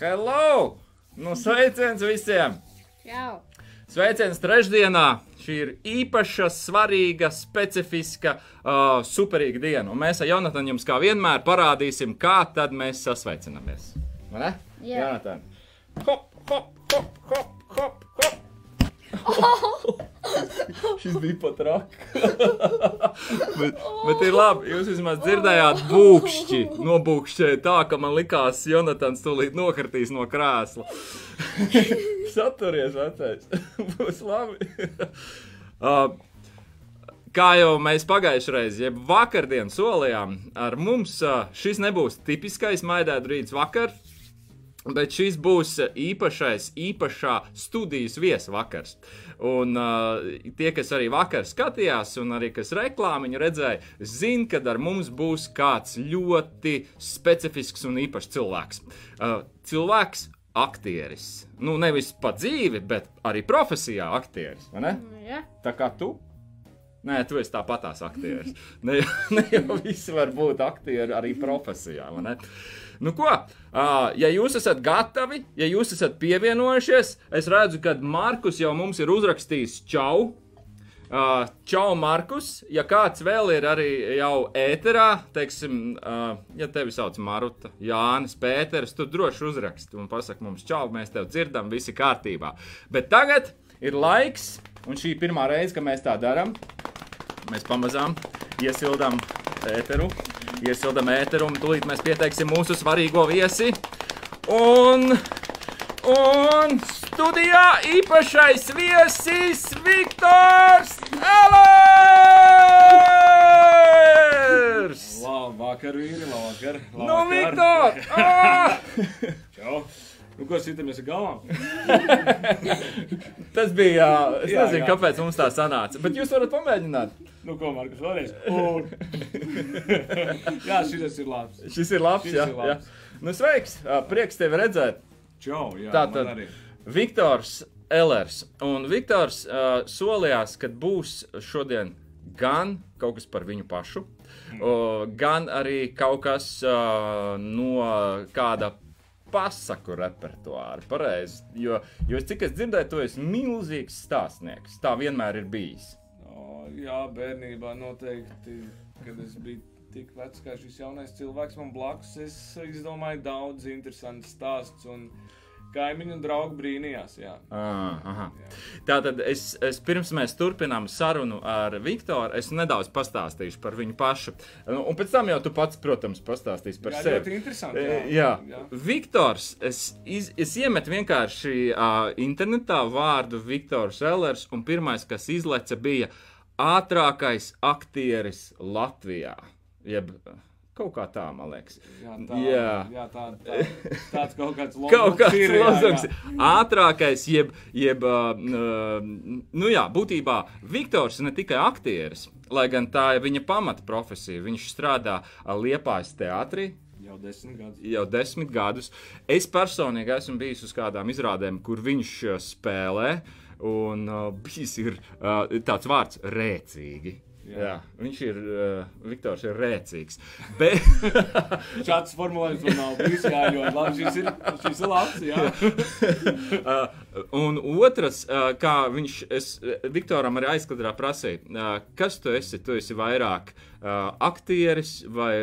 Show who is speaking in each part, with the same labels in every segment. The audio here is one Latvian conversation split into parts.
Speaker 1: Hello! Nu, sveiciens visiem!
Speaker 2: Čau!
Speaker 1: Sveiciens trešdienā! Šī ir īpaša, svarīga, specifiska, uh, superīga diena. Un mēs ar Jonatanu jums kā vienmēr parādīsim, kā tad mēs sasveicinamies. Vai ne?
Speaker 2: Jā.
Speaker 1: Jonatan. Hop, hop, hop, hop, hop, hop. Šis bija pat raks. bet, bet ir labi, jūs vismaz dzirdējāt būkšķi. Nobūkšķēja tā, ka man likās, Jonatans tūlīt nokartīs no krēsla. Saturies, vecais. Būs labi. uh, Kā jau mēs pagājušajā reizē, jeb vakardien solījām, ar mums uh, šis nebūs tipiskais maidētu rīts vakar, bet šis būs īpašais, īpašā studijas viesvakars. Un uh, tie, kas arī vakar skatījās, un arī kas reklāmiņu redzēja, zina, ka ar mums būs kāds ļoti specifisks un īpašs cilvēks. Uh, cilvēks, aktieris. Nu, nevis pa dzīvi, bet arī profesijā aktieris.
Speaker 2: Ja?
Speaker 1: Tā kā tu. Nē, tu esi tāpatās aktieris. Ne, ne jau visi var būt aktieri arī profesijā. Nu, ko? Uh, ja jūs esat gatavi, ja jūs esat pievienojušies, es redzu, ka Markus jau mums ir uzrakstījis čau. Uh, čau, Markus. Ja kāds vēl ir arī jau ēterā, teiksim, uh, ja tevi sauc Maruta, Jānis, Pēters, tu droši uzraksti un pasaki mums čau, mēs tevi dzirdam, visi kārtībā. Bet tagad ir laiks, un šī ir pirmā reize, kad mēs tā darām. Mēs pamazām iesildām ēteru, iesildām ēteru, un tūlīt mēs pieteiksim mūsu svarīgo viesi. Un, un studijā īpašais viesis Viktors Elers!
Speaker 3: Labvakar, vīri, labvakar.
Speaker 1: Nu,
Speaker 3: labvakar.
Speaker 1: Viktor! Ah!
Speaker 3: Čau! Nu, ko sitamies ar galvām?
Speaker 1: Tas bija, jā, es
Speaker 3: Jā,
Speaker 1: nezinu,
Speaker 3: jā.
Speaker 1: kāpēc mums tā sanāca, bet jūs varat pamēģināt.
Speaker 3: Nu, ko, Markus, vēlreiz? Jā, šis ir labs.
Speaker 1: Šis ir labs,
Speaker 3: Šis
Speaker 1: jā.
Speaker 3: ir
Speaker 1: jā.
Speaker 3: labs.
Speaker 1: Nu, sveiks! Prieks tevi redzēt!
Speaker 3: Čau, jā,
Speaker 1: Tā
Speaker 3: man
Speaker 1: tad
Speaker 3: arī.
Speaker 1: Viktors Elers. Un Viktors uh, solījās, ka būs šodien gan kaut kas par viņu pašu,
Speaker 3: Mm.
Speaker 1: uh, gan arī kaut kas uh, no kāda pasaku repertuāra. Pareizi. Jo, jo cik es dzirdēju, tu esi milzīgs stāstnieks. Tā vienmēr ir bijis.
Speaker 3: O, jā, bērnībā noteikti, kad es biju tik vecs kā šis jaunais cilvēks man blakus, es izdomāju daudz interesantu stāstu un kaimiņu un draugu brīnījās, jā.
Speaker 1: Ah, aha.
Speaker 3: Jā.
Speaker 1: Tātad es, es pirms mēs turpinām sarunu ar Viktoru, es nedaudz pastāstīšu par viņu pašu. Nu, Un pēc tam jau tu pats, protams, pastāstīsi par
Speaker 3: jā,
Speaker 1: sevi.
Speaker 3: ļoti interesanti,
Speaker 1: E,
Speaker 3: jā.
Speaker 1: Jā,
Speaker 3: jā.
Speaker 1: Viktors. Es, iz, es iemetu vienkārši uh, internetā vārdu Viktors Ellers, un pirmais, kas izleca, bija ātrākais aktieris Latvijā. Jeb, kaut kā tā, man liekas.
Speaker 3: Jā, tā,
Speaker 1: Jā.
Speaker 3: jā tā, tā, tāds kaut kāds
Speaker 1: kāds
Speaker 3: ir, jā,
Speaker 1: lozungs.
Speaker 3: jā.
Speaker 1: Ātrākais, jeb, jeb uh, uh, nu jā, būtībā Viktors ne tikai aktieris, lai gan tā ir viņa pamata profesija. Viņš strādā uh, Liepājas teātrī.
Speaker 3: Jau desmit gadus.
Speaker 1: Jau desmit gadus. Es personīgi esmu bijis uz kādām izrādēm, kur viņš uh, spēlē. Un uh, bijis ir uh, tāds vārds - rēcīgi. Jā.
Speaker 3: Jā.
Speaker 1: Viņš ir. Uh, Viktors ir rēcīgs. Bet,
Speaker 3: Šāds formulējums man nav bijis, jā, ļoti labi. Šis ir, šis ir labs, jā.
Speaker 1: Uh, un otrs, uh, kā viņš, es uh, Viktoram arī aizkadrā prasīju, uh, kas tu esi? Tu esi vairāk uh, aktieris vai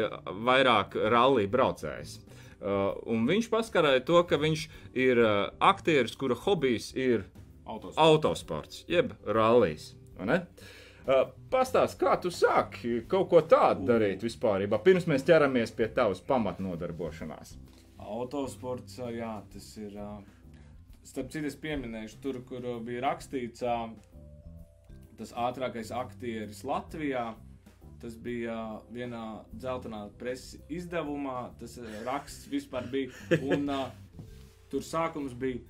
Speaker 1: vairāk rallija braucējs? Uh, un viņš paskarēja to, ka viņš ir uh, aktieris, kura hobijs ir
Speaker 3: Autos.
Speaker 1: autosports, jeb rallijs. vai ne? Uh, Pastāst, kā tu sāki kaut ko tādu darīt vispār, pirms mēs ķeramies pie tavas pamatnodarbošanās.
Speaker 3: Autosports, ā, jā, tas ir. ā, Starp citu, es pieminēšu, tur, kur bija rakstīts, tas ātrākais aktieris Latvijā. Tas bija vienā dzeltenā preses izdevumā. Tas raksts vispār bija. Un tur sākums bija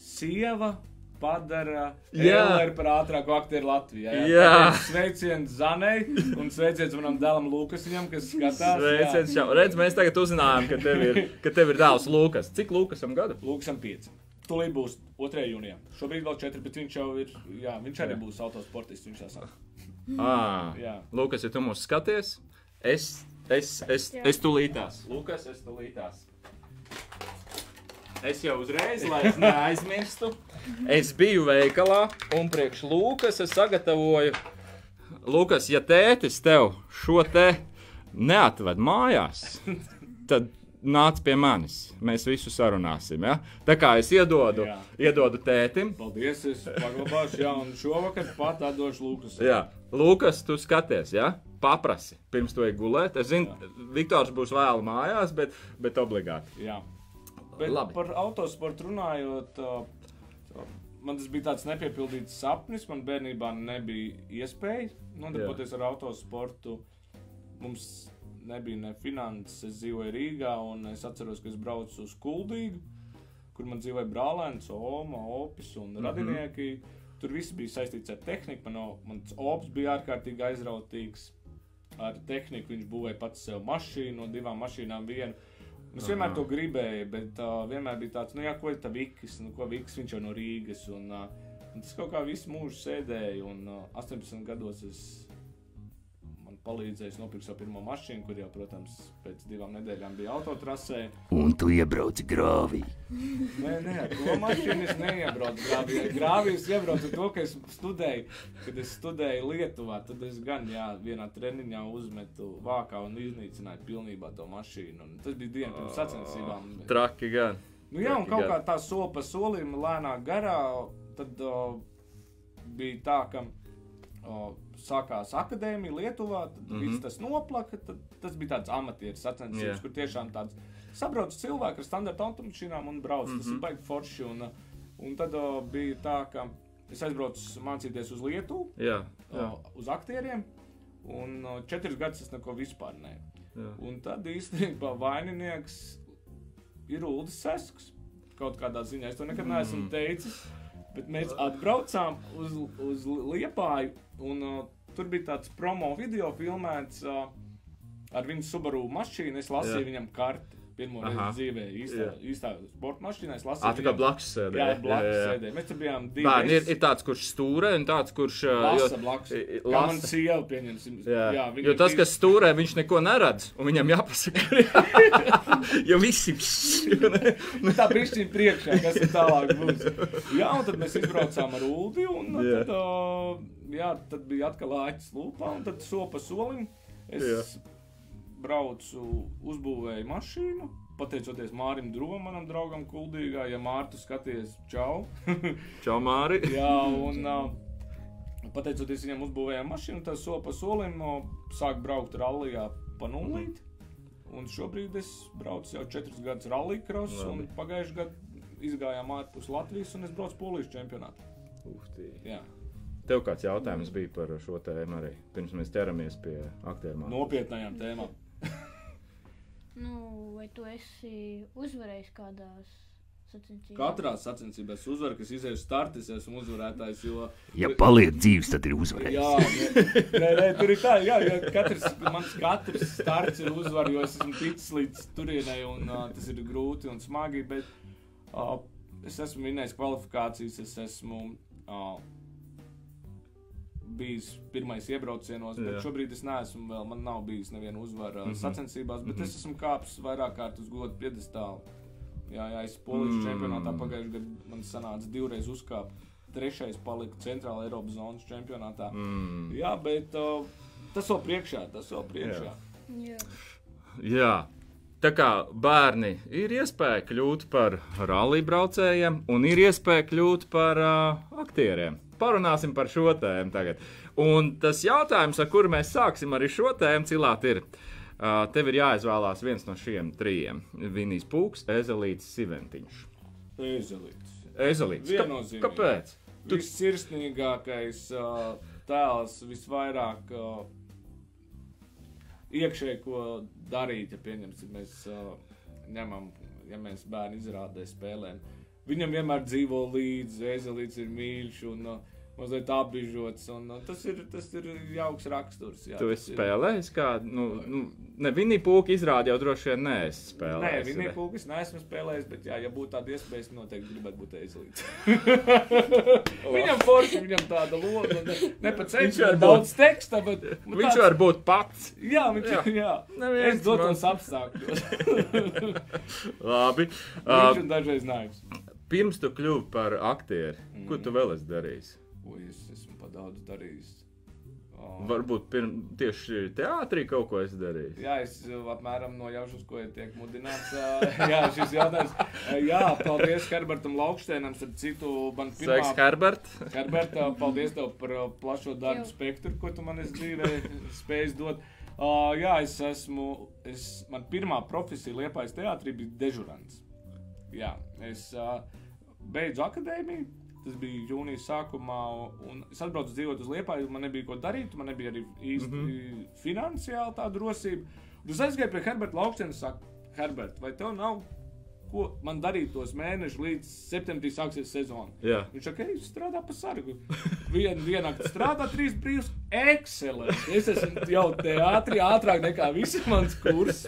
Speaker 3: sieva. Padara
Speaker 1: Jā.
Speaker 3: Elleru par ātrāko aktieru Latvijā.
Speaker 1: Jā.
Speaker 3: Tāpēc Sveiciens Zanai un sveiciens manam dēlam Lukasam, kas skatās. jā.
Speaker 1: Sveiciens, čau. Redz, mēs tagad uzzinājām, ka tev ir, ka tev ir dēls Lukas. Cik Lukasam gadu?
Speaker 3: Lūksam, 5. Tūlīt būs 2. jūnijā. Šobrīd vēl 4, bet viņš jau ir. Jā, viņš arī
Speaker 1: Jā.
Speaker 3: būs autosportists. Viņš esam.
Speaker 1: Ah,
Speaker 3: Jā.
Speaker 1: Lukas, ja tu mūs skaties, es, es, es,
Speaker 2: Jā.
Speaker 1: es tūlītās. Lukas, es tūlītās.
Speaker 3: Es jau uzreiz, lai es neaizmirstu.
Speaker 1: Es biju veikalā un priekš Lūkas es sagatavoju. Lūkas, ja tētis tev šo te neatved mājās, tad nāc pie manis. Mēs visu sarunāsim. Ja? Tā kā es iedodu,
Speaker 3: Jā.
Speaker 1: iedodu tētim.
Speaker 3: Paldies, es paglabāšu, jā, un šovakar pat atdošu Lūkas.
Speaker 1: Jā, Lūkas, tu skaties, ja? paprasi pirms tu ej gulēt. Es zinu, Viktors būs vēl mājās, bet, bet obligāti.
Speaker 3: Jā. Bet
Speaker 1: Labi.
Speaker 3: par autosportu runājot, uh, man tas bija tāds nepiepildīts sapnis. Man bērnībā nebija iespēja nodarboties ar autosportu. Mums nebija ne finanses, es dzīvoju Rīgā, un es atceros, ka es braucu uz Kuldīgu, kur man dzīvoja brālēns, Oma, Opis un radinieki. Tur viss bija saistīts ar tehniku. Man, mans Opis bija ārkārtīgi aizrautīgs ar tehniku. Viņš būvēja pats sev mašīnu, no divām mašīnām vienu. Es vienmēr to gribēju, bet uh, vienmēr bija tāds, nu, jā, ko ir tā Vikis, nu, ko Vikis, viņš jau no Rīgas. Un, uh, un tas kaut kā visu mūžu sēdēja, un uh, 18 gados es es nopirku savu pirmo mašīnu, kur jau, protams, pēc divām nedēļām bija autotrasē.
Speaker 2: Un tu iebrauci grāvī.
Speaker 3: Nē, nē, to mašīnu es neiebraucu grāvī. Grāvī es iebraucu to, ka es studēju, kad es studēju Lietuvā, tad es gan, jā, vienā treniņā uzmetu vākā un iznīcināju pilnībā to mašīnu. Un tas bija diena pirms sacensībām.
Speaker 1: Traki gan.
Speaker 3: Nu, jā, un kaut
Speaker 1: gan.
Speaker 3: kā tā soli pa solim, lēnāk garā, tad uh, bija tā, ka sākās akadēmija Lietuvā, tad mm
Speaker 1: Mhm.
Speaker 3: -hmm. viss tas noplaka. Tad, tas bija tāds amatieru sacensības, yeah. kur tiešām tāds sabrauc cilvēki ar standarta automašīnām un brauc. Mm -hmm. Tas ir baigi forši. Un, un tad uh, bija tā, ka es aizbraucu mācīties uz Lietuvu,
Speaker 1: Jā, jā,
Speaker 3: uh, uz aktieriem, un uh, četrus gadus es neko vispār ne.
Speaker 1: jā.
Speaker 3: Un tad īstenībā vaininieks ir Ulrichs Sesks. Kaut kādā ziņā es to nekad neesmu teicis. Bet mēs atbraucām uz, uz Liepāju, un uh, tur bija tāds promo video filmēts uh, ar viņu Subaru mašīnu. Es lasīju
Speaker 1: Jā.
Speaker 3: viņam karti pirmo reizi dzīvē, īstā,
Speaker 1: Jā.
Speaker 3: īstā sporta mašīnā. Es lasīju
Speaker 1: tā kā blakus sēdē.
Speaker 3: Jā, blakus sēdēja. Mēs tur bijām divi.
Speaker 1: Bērni ir, ir tāds, kurš stūrē, un tāds, kurš.
Speaker 3: Lasa
Speaker 1: jo-
Speaker 3: blakus. Kā man
Speaker 1: lasa.
Speaker 3: sieva, pieņemsim.
Speaker 1: Jā,
Speaker 3: jā
Speaker 1: jā jo tas, kas stūrē, viņš neko neredz, un viņam jāpasaka, jo visi.
Speaker 3: Nu, tā brīšķīgi priekšā, kas ir tālāk būs. Jā, un tad mēs izbraucām ar Ulu. Un
Speaker 1: Jā.
Speaker 3: tad, uh, jā, tad bija atkal āķis lūpā, un tad soli pa solim es
Speaker 1: Jā.
Speaker 3: Braucu, uzbūvēju mašīnu. Pateicoties Mārim Drovam, manam draugam, Kuldīgā, ja Mārtu skaties, čau.
Speaker 1: Čau, Māri.
Speaker 3: Jā, un uh, pateicoties viņam, uzbūvējām mašīnu, tad soli pa solim sāk braukt rallijā pa nulīt. Un šobrīd es braucu jau četrus gadus rallija cross, un pagājušajā gadā izgājām ārpus Latvijas, un es braucu polijas čempionātā.
Speaker 1: Tev kāds jautājums bija par šo tēmu arī, pirms mēs ķeramies pie aktieriem.
Speaker 3: nopietnām tēmām.
Speaker 4: Nu, vai tu esi uzvarējis kādās sacensībās?
Speaker 3: Katrā sacensībā es uzvaru, kas izēju startā, es esmu uzvarētājs. Jo,
Speaker 2: Ja paliek dzīves, tad ir uzvarējis.
Speaker 3: Jā, nē, nē, nē, tur ir tā, jā, jo katrs, mans katrs starts ir uzvara, jo es esmu ticis līdz turienei, un uh, tas ir grūti un smagi. Bet uh, es esmu minējis kvalifikācijas, es esmu uh, bijis pirmais iebraucienos, bet
Speaker 1: Jā.
Speaker 3: šobrīd es neesmu vēl, man nav bijis neviena uzvara mm
Speaker 1: Mhm.
Speaker 3: -hmm. sacensībās, bet mm -hmm. es esmu kāpis vairāk kārt uz godu piedestālu. Jā, jā, es polijas
Speaker 1: Mm.
Speaker 3: mm. čempionātā pagājušajā gadā man sanāca divreiz uzkāpt. Trešais palika Centrāla Eiropas zonas čempionātā.
Speaker 1: Mm.
Speaker 3: Jā, bet uh, tas vēl priekšā, tas vēl priekšā.
Speaker 4: Jā.
Speaker 1: Jā. Tā kā bērni ir iespēja kļūt par rallija braucējiem, un ir iespēja kļūt par uh, aktieriem. Parunāsim par šo tēmu tagad. Un tas jautājums, ar kuru mēs sāksim arī šo tēmu, cilāt, ir, uh, tev ir jāizvēlās viens no šiem trijiem - Vinijas Pūks, Ezelīts, Siventiņš.
Speaker 3: Ezelīts.
Speaker 1: Ezelīts, Ka- kāpēc? Tu-
Speaker 3: Vissirsnīgākais uh, tēls, visvairāk uh, iekšēji, ko darīt, ja pieņemsim, mēs uh, ņemam, ja mēs bērnu izrādē spēlēm. Viņam vienmēr dzīvo līdzi, ezelīts ir mīļš. Un, uh, mazliet apbižots. Un, uh, tas, ir, tas ir jauks raksturs. Jā,
Speaker 1: Tu esi
Speaker 3: ir-
Speaker 1: spēlējis kā, nu, nu ne Vinija Pūka izrādi jau droši vien neesi
Speaker 3: Nē,
Speaker 1: spēlējis.
Speaker 3: viņa
Speaker 1: re?
Speaker 3: pūlis neesmu spēlējis, bet, jā, ja būtu tāda iespēja, es noteikti gribētu būt eizlīts. viņam forši, viņam tāda loma, ne, ne ceļš,
Speaker 1: var
Speaker 3: bet daudz teksta, bet
Speaker 1: Viņš var būt pats.
Speaker 3: Jā, viņš
Speaker 1: Jā.
Speaker 3: jā.
Speaker 1: Neviens
Speaker 3: Es dotos
Speaker 1: man-
Speaker 3: apstākļos.
Speaker 1: Labi.
Speaker 3: Viņš
Speaker 1: Uh,
Speaker 3: ir dažreiz naivs.
Speaker 1: Pirms tu kļuvi par aktieru, ko
Speaker 3: Mm.
Speaker 1: tu vēl esi darījis?
Speaker 3: Ui, es esmu pa daudz darījis. O,
Speaker 1: Varbūt pirm, tieši teātrī kaut ko esi darījis.
Speaker 3: Jā, es uh, apmēram nojaušu, ko ir tiek mudināts. uh, Jā, šis jautājums. Uh, Jā, paldies Herbertam Laukštēnam, ar citu man pirmā.
Speaker 1: Sveiks, Herbert!
Speaker 3: Herberta, paldies tev par plašo darbu spektru, ko tu man esi dzīvē spējis dot. Uh, jā, es esmu, es, man pirmā profesija Liepājas teātrī bija dežurants. Jā, es uh, beidzu akadēmiju, tas bija jūnijas sākumā, un es atbraucu dzīvot uz Liepāju, man nebija ko darīt, man nebija arī īsti mm -hmm. finansiāli tā drosība. Un es aizgāju pie Herberta Laukstena un saku, Herbert, vai tev nav ko man darīt tos mēnešus līdz septembrī sāksies sezona?
Speaker 1: Jā.
Speaker 3: Viņš saka, ka viņš strādā par sargu. Vienu dienu strādā, trīs brīvs. Excelents! Es esmu jau teātrī ātrāk nekā visi mans kurs.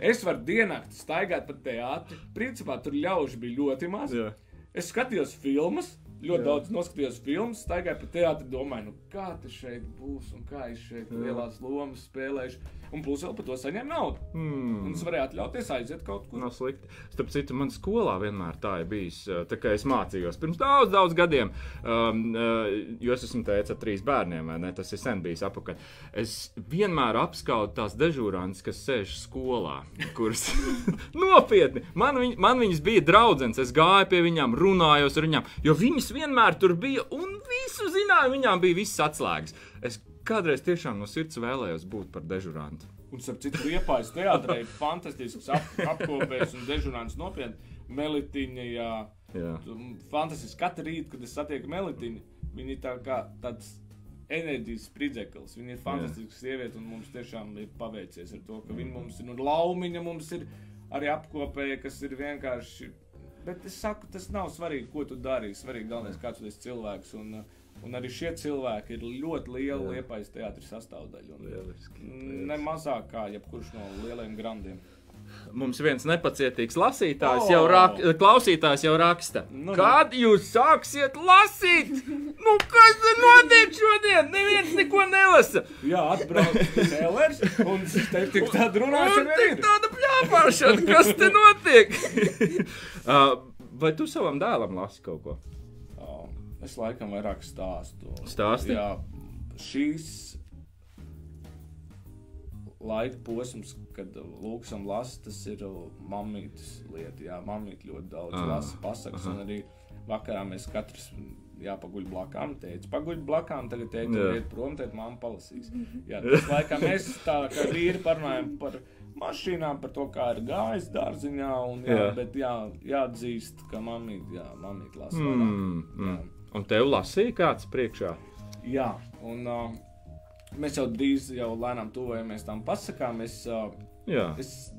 Speaker 3: Es varu diennakti staigāt pa teātri. Principā tur ļaužu bija ļoti maz.
Speaker 1: Jā.
Speaker 3: Es skatījos filmas, ļoti
Speaker 1: Jā.
Speaker 3: Daudz noskatījos filmas, staigāju pa teātri, domāju, nu, kā tas šeit būs un kā es šeit
Speaker 1: Jā.
Speaker 3: lielās lomas spēlēšu. Un plus vēl par to saņēmu naudu. Un
Speaker 1: Hmm.
Speaker 3: es varēju atļauties aiziet kaut kur.
Speaker 1: Nav slikti. Starp citu, man skolā vienmēr tā ir bijis. uh, Tā kā es mācījos pirms daudz, daudz gadiem, um, uh, jo es esmu teicis ar trīs bērniem, vai ne? Tas ir sen bijis apakaļ. Es vienmēr apskaudu tās dežūrāns, kas sēž skolā, kuras nopietni. Man, viņ, man viņas bija draudzenes, es gāju pie viņām, runājos ar viņām, jo viņas vienmēr tur bija un visu zināju, viņām bija visas atslēgas. Es kādreiz tiešām no sirds vēlējos būt par dežūrantu.
Speaker 3: Un, starp citu, liepais teātrē ir fantastisks ap, apkopējs un dežurants nopietni. Melitiņa, jā.
Speaker 1: Jā.
Speaker 3: Fantastiski katru rītu, kad es satieku Melitiņu, viņa ir tā kā tāds enerģijas spridzeklis. Viņa ir fantastiska sieviete un mums tiešām ir paveicies ar to, ka viņa mums ir no laumiņa, mums ir arī apkopēja, kas ir vienkārši. Bet es saku, tas nav svarīgi, ko tu dari. Svarīgi galvenais, kāds tu esi cilvēks. Un, un arī šie cilvēki ir ļoti liela liepais teātris sastāvdaļa. Un,
Speaker 1: Lieliski.
Speaker 3: Ne mazāk kā jebkurš no lielajiem grandiem.
Speaker 1: Mums viens nepacietīgs lasītājs,
Speaker 3: O!
Speaker 1: jau rak, klausītājs jau raksta.
Speaker 3: Nu,
Speaker 1: Kad jūs sāksiet lasīt? Nu, kas te notiek šodien? Neviens neko nelasa.
Speaker 3: Jā, atbrauc Cēlers, un te tik tāda
Speaker 1: Un
Speaker 3: runāšana
Speaker 1: tik
Speaker 3: ir.
Speaker 1: tāda pļāpāšana, kas te notiek? uh, vai tu savam dēlam lasi kaut ko?
Speaker 3: Oh, es laikam vairāk stāstu.
Speaker 1: Stāsti?
Speaker 3: Jā, šīs laika posms, kad Lūksam lasa, tas ir mamītas lieta. Jā, mamīte ļoti daudz
Speaker 1: Ah,
Speaker 3: lasa pasakas,
Speaker 1: aha.
Speaker 3: un arī vakarā mēs katrs jāpaguļ blakām. Teicu, paguļ blakām, tagad teicu,
Speaker 1: Jā.
Speaker 3: iet prom, tad mamma palasīs. Jā, tas laikā mēs tā kā vīri parunājam par mašīnām, par to, kā ir gājis dārziņā, un jā,
Speaker 1: Jā.
Speaker 3: bet jā, jāatzīst, ka mamīte, jā, mamīte lasa.
Speaker 1: Mm, mm.
Speaker 3: Jā.
Speaker 1: Un tev lasīja kāds priekšā?
Speaker 3: Jā, un uh, mēs jau drīz, jau lēnām tuvojamies tam pasakām. Es, uh,
Speaker 1: Jā.
Speaker 3: es,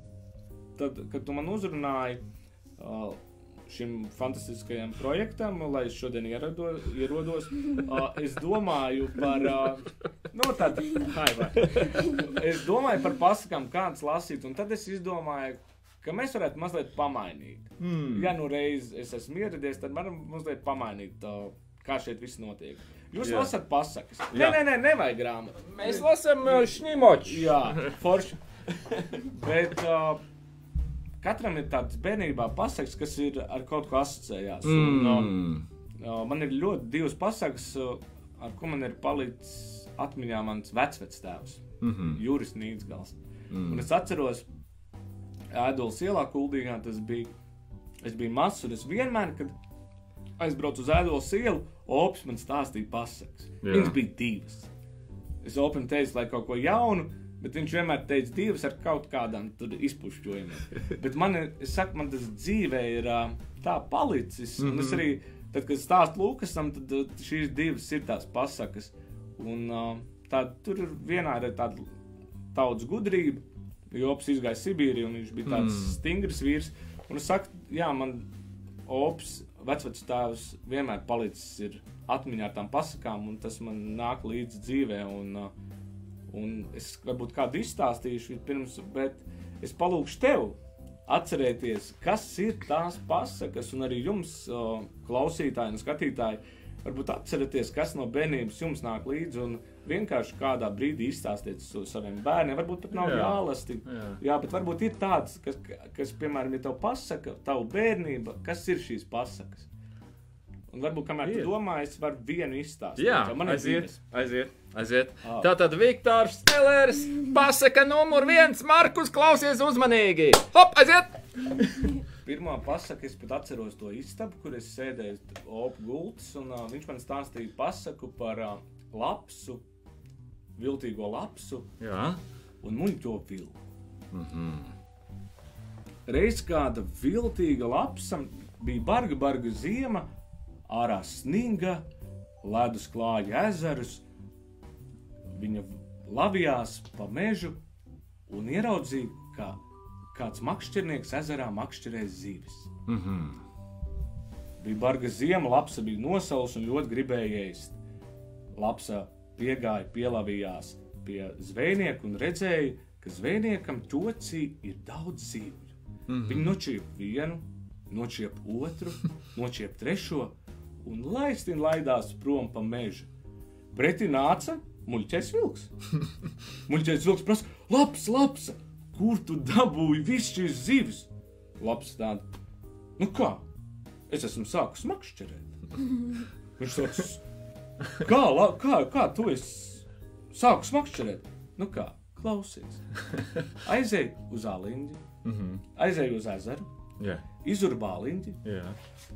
Speaker 3: tad, kad tu man uzrunāji uh, šim fantastiskajam projektam, lai es šodien ierado, ierodos, uh, es domāju par. Uh, nu, tad, hai, vai. es domāju par pasakām, kādas lasīt, un tad es izdomāju. Ka mēs varētu mazliet pamainīt.
Speaker 1: Mm.
Speaker 3: Ja nu reiz es esmu ieradies, tad varam mazliet pamainīt, uh, kā šeit viss notiek. Jūs
Speaker 1: Jā.
Speaker 3: lasat pasakas. Nē,
Speaker 1: Jā.
Speaker 3: nē, nē, nevajag grāmatu.
Speaker 1: Mēs lasām šņimoču.
Speaker 3: Jā, forši. Bet uh, katram ir tāds bērnībā pasakas, kas ir ar kaut ko asociējās. Un,
Speaker 1: Mm.
Speaker 3: uh, man ir ļoti divas pasakas, uh, ar ko man ir palicis atmiņā mans vecvectēvs,
Speaker 1: Mm -hmm.
Speaker 3: Juris Nīdzgals.
Speaker 1: Mm.
Speaker 3: Un es atceros, Ēdolas ielā, Kuldīgā tas bija. Es biju mazs, un es vienmēr, kad aizbraucu uz Ēdolas ielu, Ops man stāstīja pasakas. Viņas bija divas. Es Opam teicu, lai kaut ko jaunu, bet viņš vienmēr teica divas ar kaut kādām izpušķojumiem. bet man, saku, man tas dzīvē ir tā palicis. Mm -hmm. Un es arī, tad, kad stāstu Lukasam, tad šīs divas ir tās pasakas. Un tā, tur ir vienā ir tāda tautas gudrība. Jops izgāja Sibīrijā, un viņš bija tāds
Speaker 1: Mm.
Speaker 3: stingrs vīrs. Un es saku, jā, man Ops vecais tēvs vienmēr palicis ir atmiņā ar tām pasakām, un tas man nāk līdzi dzīvē. Un, uh, un es varbūt kādu izstāstīšu pirms, bet es palūkšu tev. Atcerieties, kas ir tās pasakas, un arī jums, klausītāji un skatītāji, varbūt atcerieties, kas no bērnības jums nāk līdzi. Un vienkārši kādā brīdī izstāstiet to saviem bērniem. Varbūt pat nav
Speaker 1: Jā.
Speaker 3: jālasti.
Speaker 1: Jā.
Speaker 3: Jā, bet varbūt ir tāds, kas, kas piemēram, ja tev pasaka, tavu bērnība, kas ir šīs pasakas. Un varbūt, kamēr
Speaker 1: Ir.
Speaker 3: tu domā, es varu vienu izstāstīt.
Speaker 1: Jā,
Speaker 3: man
Speaker 1: aiziet, aiziet, aiziet.
Speaker 3: Ā.
Speaker 1: Tā tad Viktors Stelers pasaka numur viens. Markus, klausies uzmanīgi. Hop, aiziet!
Speaker 3: Pirmā pasaka, es pat atceros to istabu, kur es sēdēju opu gultas, un uh, viņš man stāstīja pasaku par uh, lapsu, viltīgo lapsu
Speaker 1: Jā,
Speaker 3: un muļķo vilku. Mm -hmm. Reiz kāda viltīga lapsa bija barga, barga ziema, ārā sniga, ledus klāja ezerus. Viņa lavījās pa mežu un ieraudzīja, ka kāds makšķernieks ezerā makšķerē zivis.
Speaker 1: mm -hmm.
Speaker 3: Bija barga ziema, lapsa bija nosalusi un ļoti gribēja ēst. Lapsa piegāja, pielavījās pie zvejnieka un redzēja, ka zvejniekam ķocī ir daudz zivju. Mm -hmm. Viņi nočiep vienu, nočiep otru, nočiep trešo un laistin laidās prom pa mežu. Pretī nāca muļķais vilks. muļķais vilks prasa, labs, labs, kur tu dabūji visu šīs zivis? Labs tāda, nu kā? Es esmu sācis makšķerēt. Viņš sauc, kā, la, kā, kā tu esi sācis makšķerēt? Nu kā, klausies. Aizej uz āliņģi,
Speaker 1: Mm -hmm.
Speaker 3: aizej uz ezeru,
Speaker 1: Jā,
Speaker 3: izurbā āliņģi,
Speaker 1: jā.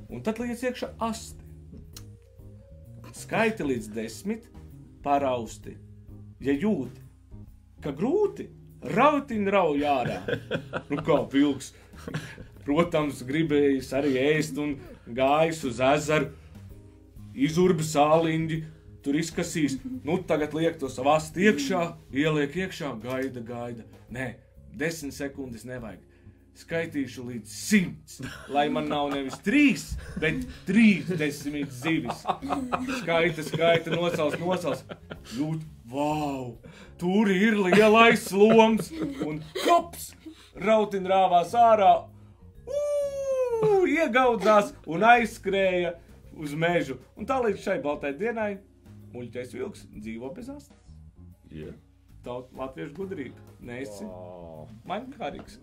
Speaker 3: un tad liec iekšā asti. Skaiti līdz desmit, parausti. Ja jūti, ka grūti, rautiņ rauj ārā. Nu kā vilks, protams, gribējis arī ēst un gājis uz ezeru, izurbi sāliņģi, tur izkasīs. Nu tagad liek to savā iekšā, ieliek iekšā, gaida, gaida. Nē, desmit sekundes nevajag. Skaitīšu līdz simts, lai man nav nevis trīs, bet trīsdesmit zivis. Skaita, skaita, nosauc, nosauc. Jūt, wow, tur ir lielais loms un kops. Rautin rāvās ārā, ū, iegaudzās un aizskrēja uz mežu. Un tā līdz šai baltai dienai muļķais vilks dzīvo bez astes.
Speaker 1: jā.
Speaker 3: Tauta latviešu gudrība. Nesi
Speaker 1: Oh.
Speaker 3: maņkārīgs.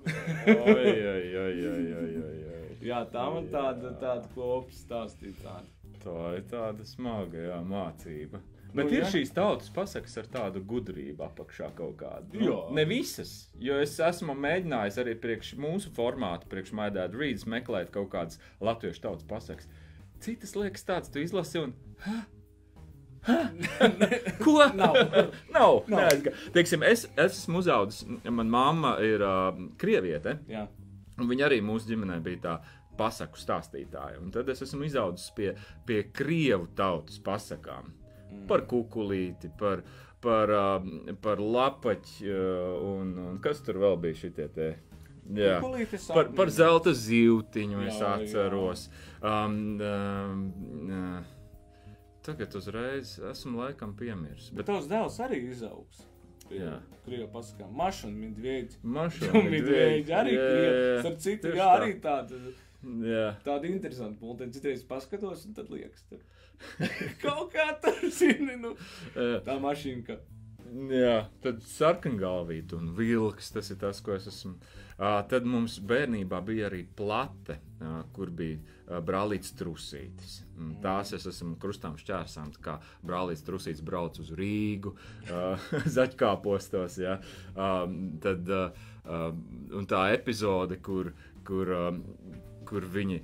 Speaker 3: Jā, tā man tāda, tāda kopa stāstīja. Tāda.
Speaker 1: Tā ir tāda smaga jā, mācība.
Speaker 3: Nu,
Speaker 1: Bet ir
Speaker 3: jā.
Speaker 1: šīs tautas pasakas ar tādu gudrību apakšā kaut kādu.
Speaker 3: Jā.
Speaker 1: ne visas, jo es esmu mēģinājis arī priekš mūsu formātu, priekš Maidāta Rīdas meklēt kaut kādas latviešu tautas pasakas. Citas liekas tāds, tu izlasi un. "Hā? Ko?
Speaker 3: Nav.
Speaker 1: Nav. Nav. Teiksim, es, es esmu uzaugusi, manā mamma ir uh, krieviete.
Speaker 3: Jā,
Speaker 1: Viņa arī mūsu ģimenē bija tā pasaku stāstītāja. Un tad es esmu izaudzis pie, pie krievu tautas pasakām. Mm. Par kukurūzi, par, par, um, par lapaķu uh, un, un kas tur vēl bija šitie te. Jā. Par, par zelta zīltiņu es
Speaker 3: Jā, jā.
Speaker 1: atceros. Um, um, uh, tagad uzreiz esmu laikam piemirsis.
Speaker 3: Bet
Speaker 1: Bet
Speaker 3: tavs dēls arī izaugs. Krievu pasakā, mašana, medvēģi.
Speaker 1: mašā
Speaker 3: Medvēģi arī krievu. Starp citu, jā,
Speaker 1: tā.
Speaker 3: arī tāda.
Speaker 1: Jā.
Speaker 3: Tāda interesanta pulta. Citreiz paskatos, un tad liekas, tur kaut kā tur zini, nu, tā mašīna. Ka...
Speaker 1: Jā, tad sarkangalvīte un vilks. Tas ir tas, ko es esmu. Tad mums bērnībā bija arī plate, kur bija brālīts trusītis. Un Tās es esmu krustām šķērsām, kā brālīts trusītis brauc uz Rīgu, zaķkāpostos. Ja? Tad, un tā epizode, kur, kur, kur viņi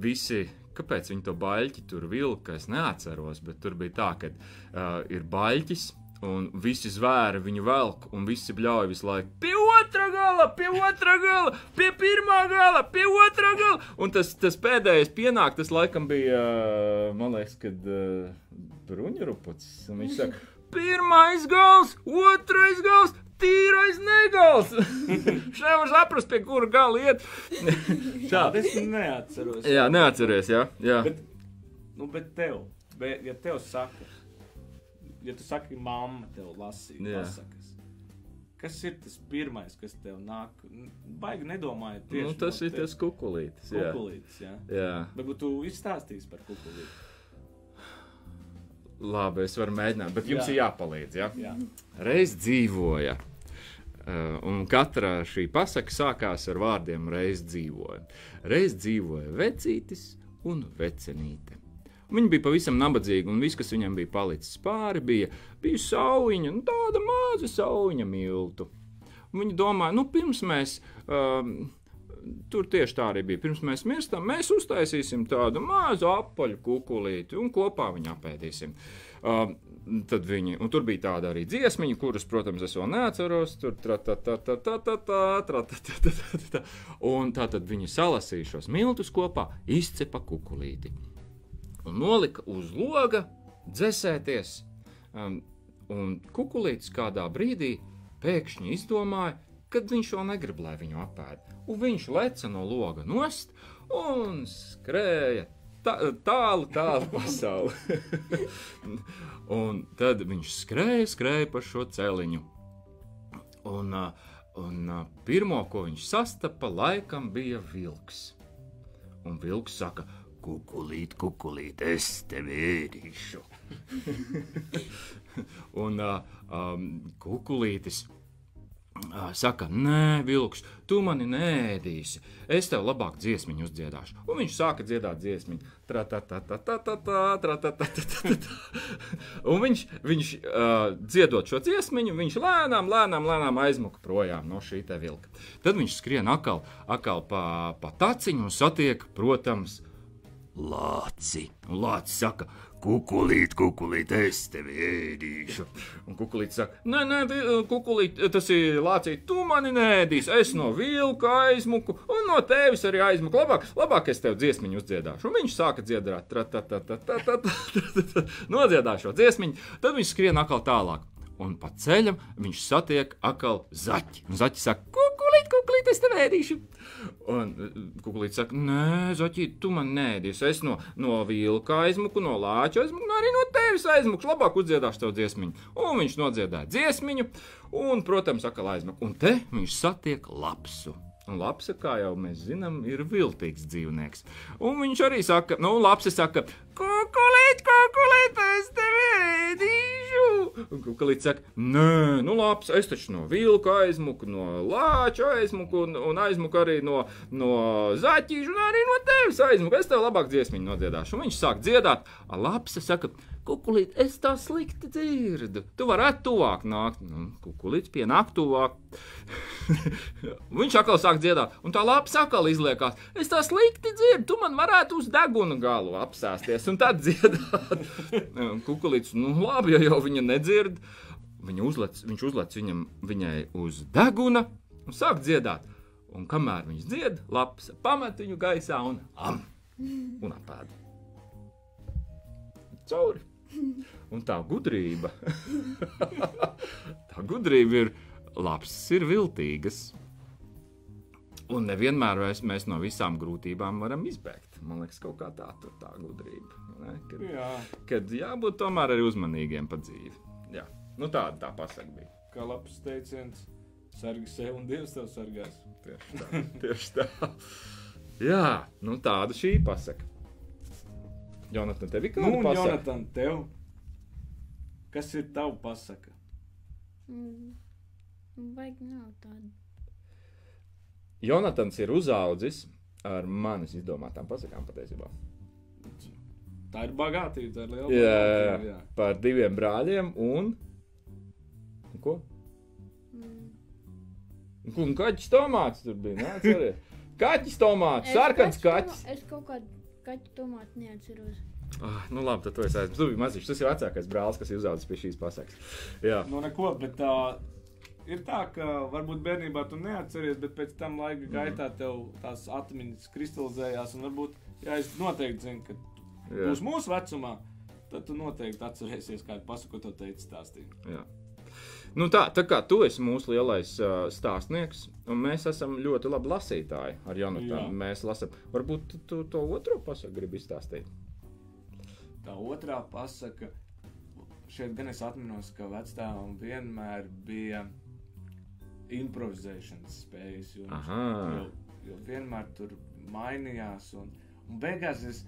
Speaker 1: visi. Kāpēc viņi to baļķi tur vilka? Es neatceros, bet tur bija tā, ka uh, ir baļķis, un visi zvēri viņu velk, un visi bļauj visu laiku pie otrā gala, pie otrā gala, pie pirmā gala, pie otrā gala. Un tas, tas pēdējais pienāk, tas laikam bija, man liekas, kad uh, bruņurupucis. Viņš saka, pirmais gals, otrais gals. Tīrais negals! Viņš nevar saprast, pie kura gala iet. Tā.
Speaker 3: Es neatceros.
Speaker 1: Jā, neatceries, jā. jā.
Speaker 3: Bet, nu, bet tev, bet, ja tev saka, ja tu saki, mamma tev lasīja
Speaker 1: Jā.
Speaker 3: Kas ir tas pirmais, kas tev nāk? Baigi nedomājiet tieši
Speaker 1: Nu, tas
Speaker 3: no
Speaker 1: ir tas kukulītis. Jā.
Speaker 3: kukulītis, jā.
Speaker 1: jā.
Speaker 3: Varbūt tu izstāstīsi par kukulīti.
Speaker 1: Labi, es varu mēģināt, bet jums
Speaker 3: Jā.
Speaker 1: ir jāpalīdz. Ja?
Speaker 3: Jā.
Speaker 1: Reiz dzīvoja. Uh, un katra šī pasaka sākās ar vārdiem reiz dzīvoja. Reiz dzīvoja vecītis un vecenīte. Viņi bija pavisam nabadzīgi, un viss, kas viņam bija palicis pāri, bija, bija sauviņa, nu, tāda maza sauviņa miltu. Un Viņi domāja, nu, pirms mēs, um, tur tieši tā arī bija, pirms mēs mirstam, mēs uztaisīsim tādu mazu apaļu kukulīti un kopā viņu apēdīsim. Um, tad viņi, un tur bija tāda arī dziesmiņa, kuras, protams, es vēl neatceros. Tur tā, un tā tad viņi salasīja šos miltus kopā, izcepa kukulīti un nolika uz loga dzēsēties. Um, un kukulītis kādā brīdī pēkšņi izdomāja, ka viņš vēl negrib, lai viņu apēd. Un viņš leca no loga nost un skrēja tā, tālu, tālu pasauli. un tad viņš skrēja, skrēja pa šo celiņu. Un, un pirmo, ko viņš sastapa, laikam bija vilks. Un vilks saka,
Speaker 2: Kukulīt, kukulīt, es tevi ēdīšu.
Speaker 1: Un uh, um, kukulītis uh, saka, nē, vilks, tu mani nēdīsi. Es tev labāk dziesmiņu uzdziedāšu. Un viņš sāka dziedāt dziesmiņu. Un viņš, viņš uh, dziedot šo dziesmiņu, viņš lēnām, lēnām, lēnām aizmuka projām no šī te vilka. Tad viņš skrien akal, akal pa, pa taciņu un satiek, protams,
Speaker 2: Lāci.
Speaker 1: Lācis saka,
Speaker 2: kukurūzīt, kukurūzīt, es tevi ēdīšu.
Speaker 1: Un kukurūzīt saka, nē, nē, kukurūzīt, tas ir lācīt, tu mani nēdīsi. Es no vilka aizmuku, un no tevis arī aizmuku. Labāk, labāk es tev dziesmu uzdziedāšu. Un viņš sāka dziedāt, nodziedāšu dziesmu, tad viņš skrien atkal tālāk. Un pa ceļam viņš satiek atkal zaķi. Un zaķi saka, kukurīt, kukurīt, es tev ēdīšu. Un kukurīts saka, nē, zaķi, tu man nēdīsi. Es no, no vilka aizmuku, no lāča aizmuku, no arī no tevis aizmuku. Labāk uzdziedāšu tev dziesmiņu. Un viņš nodziedāja dziesmiņu, un, protams, atkal aizmuku. Un te viņš satiek lapsu. Un lapsa, kā jau mēs zinām, ir viltīgs dzīvnieks. Un viņš arī saka, nu, lapsa saka, kukurīt, kukurīt, es tevi ēdīšu. Kukurīts saka, nē, nu, labs, es taču no vilka aizmuku, no lāča aizmuku, un, un aizmuku arī no, no zaķīša, un arī no tevis aizmuku. Es tev labāk dziesmiņu nodziedāšu. Un viņš sāk dziedāt, a lapsa saka, kukurīt, es tā slikti dzirdu. Tu varētu tuvāk nākt. Nu, kukurīts pienāk tuvāk. Viņš atkal sāk dziedāt, un tā lapa atkal izliekās. Es tā slikti dzirdu, tu man varētu uz deguna galu apsēsties un tad dziedāt. Kukulīts, nu labi, ja jau viņa nedzird. Viņa uzlec, viņš uzlec viņam, viņai uz deguna un sāk dziedāt. Un kamēr viņš dzied, lapas pamet viņu gaisā un am, un apēda. Cauri. Un tā gudrība, tā gudrība ir labs, ir viltīgas. Un nevienmēr mēs, mēs no visām grūtībām varam izbēgt. Man liekas, kaut kā tā tur tā gudrība. Ne? Kad,
Speaker 3: Jā,
Speaker 1: kad jābūt tomēr arī uzmanīgiem pa dzīvi. Jā. Nu, tāda tā pasaka bija.
Speaker 3: kā labs teiciens, sargi sev un Dievs tev sargās.
Speaker 1: Tieši tā. Tieši tā. Jā, nu tāda šī pasaka. Jonathan, tev ir
Speaker 3: Nu,
Speaker 1: kāda
Speaker 3: un
Speaker 1: pasaka?
Speaker 3: Jonatan, tev, kas ir tava pasaka?
Speaker 4: Mm, Vajag nav tādu.
Speaker 1: Jonatans ir uzaudzis ar manis izdomātām pasakām patiesībā.
Speaker 3: Tā ir bagātība, tā ir liela
Speaker 1: Jā,
Speaker 3: bagātība. Jā.
Speaker 1: par diviem brāļiem un. un Ko?
Speaker 4: Mm.
Speaker 1: Un, kaķis tomāts tur bija. Nē, kaķis tomāts,
Speaker 4: Es
Speaker 1: sarkans kaķis.
Speaker 4: Es kaut kādu kaķu tomātu neatceros.
Speaker 1: Ah, nu labi, tad tu esi aizmirsis. Tu biji maziņš. Tas ir vecākais brālis, kas ir uzaugusi pie šīs pasakas. Jā,
Speaker 3: Nu, neko, bet tā ir tā, ka varbūt bērnībā tu neatceries, bet pēc tam laika gaitā tev tās atmiņas kristalizējās. Un varbūt, ja es noteikti zinu, ka būs mūsu vecumā, tad tu noteikti atcerēsies, kādu pasaku to teici stāstīt.
Speaker 1: Jā. Nu tā, tā kā tu esi mūsu lielais uh, stāstnieks, un mēs esam ļoti labi lasītāji ar
Speaker 3: Jā.
Speaker 1: Jonatanu. Mēs lasām, varbūt tu, tu to otro pasaku gribi izstāstīt.
Speaker 3: Tā otrā pasaka, šeit gan es atminos, ka vecākam vienmēr bija improvizēšanas spējas. Jo, jo, jo vienmēr tur mainījās. Un, un beigās es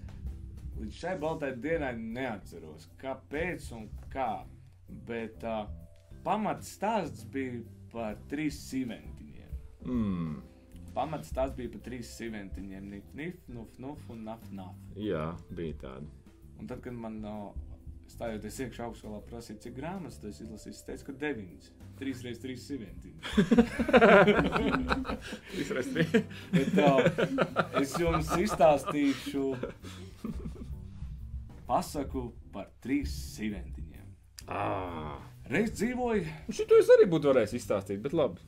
Speaker 3: līdz šai baltai dienai neatceros, kāpēc un kā. Bet uh, pamats stāsts bija par trīs sīventiņiem.
Speaker 1: Mm,
Speaker 3: Pamats stāsts bija par trīs sīventiņiem. Nif, nif, nuf, nuf un naf, naf.
Speaker 1: jā, bija tāda.
Speaker 3: Un tad, kad man no, stājoties iekšā augstskolā, prasīja, cik grāmatas tas izlasīs, es teicu, ka deviņas. Trīs reizes trīs sīventiņi.
Speaker 1: Trīsreiz trīs.
Speaker 3: Bet uh, es jums izstāstīšu pasaku par trīs sīventiņiem.
Speaker 1: Ah.
Speaker 3: Reiz dzīvoju,
Speaker 1: Šito es arī būtu varējis izstāstīt, bet labi.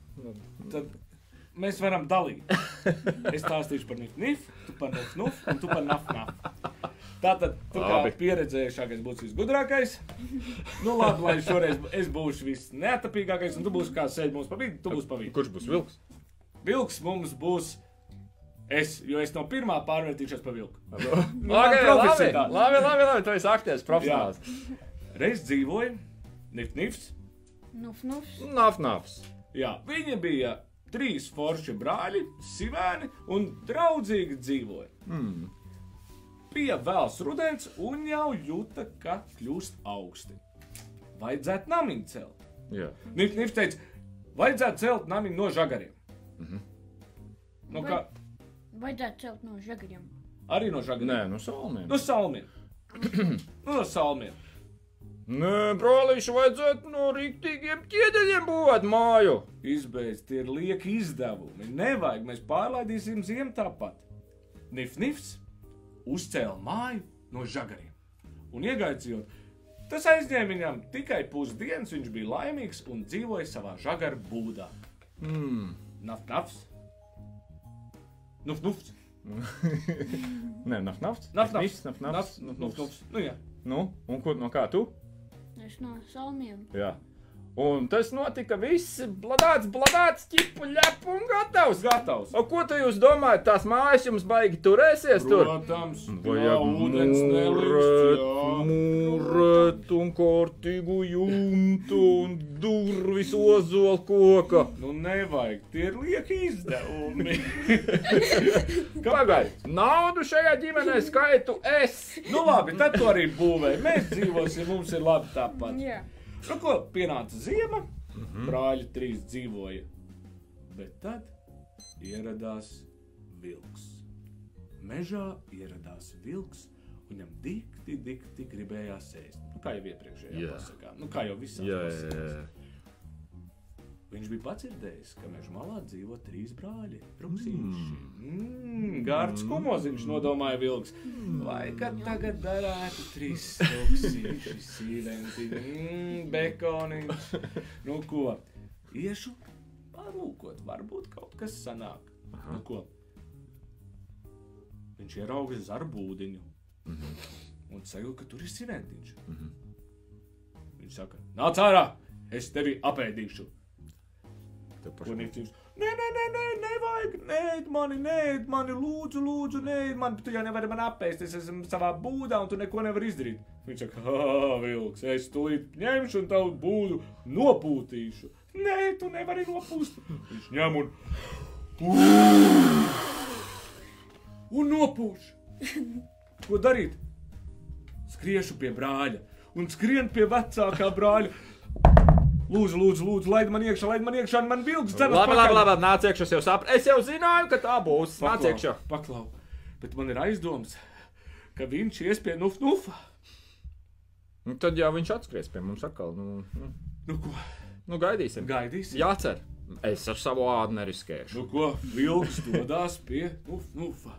Speaker 3: tad mēs varam dalīt. Es stāstīšu par nif, nif, tu par nuf, nuf, un tu par naf, naf. Tātad, tu kā
Speaker 1: Labi.
Speaker 3: pieredzējušākais būsi visgudrākais. Nu, labi, lai šoreiz es būšu visneatapīgākais, un tu būsi kā sēdi mums pa vidu, tu būsi pa vidu.
Speaker 1: Kurš būs vilks?
Speaker 3: Vilks mums būs es, jo es no pirmā pārvērtīšos pa vilku.
Speaker 1: Labi, labi, labi, labi, labi. Tu esi aktieris, profesionāls.
Speaker 3: Reiz dzīvoja Nif, Nifs.
Speaker 4: Nuf, nufs.
Speaker 1: Nāfs.
Speaker 3: Jā, viņi bija trīs forši brāļi, sivēni un draudzīgi dzīvoja.
Speaker 1: Mm.
Speaker 3: Bija vēls rudens un jau jūta, ka kļūst augsti. Vajadzētu namiņu celt.
Speaker 1: Jā.
Speaker 3: Nif, Nifs teica, vajadzētu celt namiņu no žagariem.
Speaker 1: Mhm.
Speaker 3: Nu, kā,
Speaker 4: Vajadzētu celt no žagariem.
Speaker 3: arī no žagariem.
Speaker 1: Nē, nu salmiem.
Speaker 3: No salmiem. no salmiem.
Speaker 1: Nē, brālīši, vajadzētu no rīktīgiem ķieģeļiem būvēt māju.
Speaker 3: Izbeidz, tie ir lieki izdevumi. Nevajag, mēs pārlaidīsim ziemu tāpat. Nif, nifs uzcēla māju no žagariem. Un iegaicījot, tas aizņēma viņam tikai pusdienas. Viņš bija laimīgs un dzīvoja savā žagaru būdā.
Speaker 1: Mm.
Speaker 3: Naf, nafs. Nuf, nufs.
Speaker 1: Nē, naf, nafts.
Speaker 3: Naf, nafs.
Speaker 1: Nafs, naf, nafs.
Speaker 3: Nuf, nuf, nufs. Nu, jā.
Speaker 1: Nu, un kur, no kā tu?
Speaker 4: Es no salmiem.
Speaker 1: Un tas notika viss bladāts, bladāts, ķipu, ļepu un gatavs.
Speaker 3: Gatavs.
Speaker 1: O, ko tu jūs domājat? Tās mājas jums baigi turēsies tur?
Speaker 3: Protams,
Speaker 1: Vajag
Speaker 3: ūdens nelīst, jā.
Speaker 1: mūrēt un kārtīgu jumtu un durvis ozola koka.
Speaker 3: Nu, nevajag, tie ir lieki izdevumi.
Speaker 1: Pagaid, naudu šajā ģimenē skaitu es.
Speaker 3: nu, labi, tad to arī būvē. Mēs dzīvosim, mums ir labi tāpat.
Speaker 4: Jā.
Speaker 3: Nu, ko pienāca ziema, brāļi trīs dzīvoja. Bet tad ieradās vilks. Mežā ieradās vilks, viņam dikti, dikti gribējās ēst. Nu, kā jau iepriekšējā
Speaker 1: Jā.
Speaker 3: pasakā, nu, kā jau visā
Speaker 1: jā.
Speaker 3: Viņš bija padzirdējis, ka meža malā dzīvo trīs brāļi. Ruksīši. Mm, Gārds kumoziņš nodomāja vilks. Vai kad tagad darētu trīs ruksīši, sīventi, mm, bekoniņš. Nu ko, iešu parūkot, varbūt kaut kas sanāk. Nu ko, viņš ierauga zarbūdiņu un sajūta, ka tur ir sīventiņš. Viņš saka, nāc ārā, es tevi apēdīšu.
Speaker 1: Tev pašam-?
Speaker 3: Nē, nē, nē, nē, nevajag, nē, mani, nē, mani, lūdzu, lūdzu, nē, man, tu jau nevari man apēst, es esmu savā būdā, un tu neko nevari izdarīt. Viņš saka, ah, vilks, es tūlīt ņemšu un tavu būdu nopūtīšu. Nē, tu nevari nopūst. Viņš ņem un. Un nopūš. Ko darīt? Skriešu pie brāļa un skrienu pie vecākā brāļa. Lūdzu, lūdzu, lūdzu, laid man iekšā, laid man iekšā, man vilks dzenas
Speaker 1: Labi, labi, labi, nāc iekšā, es jau sapratu. Es jau zināju, ka tā būs. Nāc iekšā.
Speaker 3: Paklau. Bet man ir aizdoms, ka viņš ies pie nuf nufa.
Speaker 1: Nu, tad jau viņš atskries pie mums atkal. Nu, nu,
Speaker 3: Nu ko,
Speaker 1: nu gaidīsim.
Speaker 3: gaidīsim?
Speaker 1: Jācer. Es ar savu ādu neriskēšu.
Speaker 3: Nu ko, vilks dodas pie nuf nufa.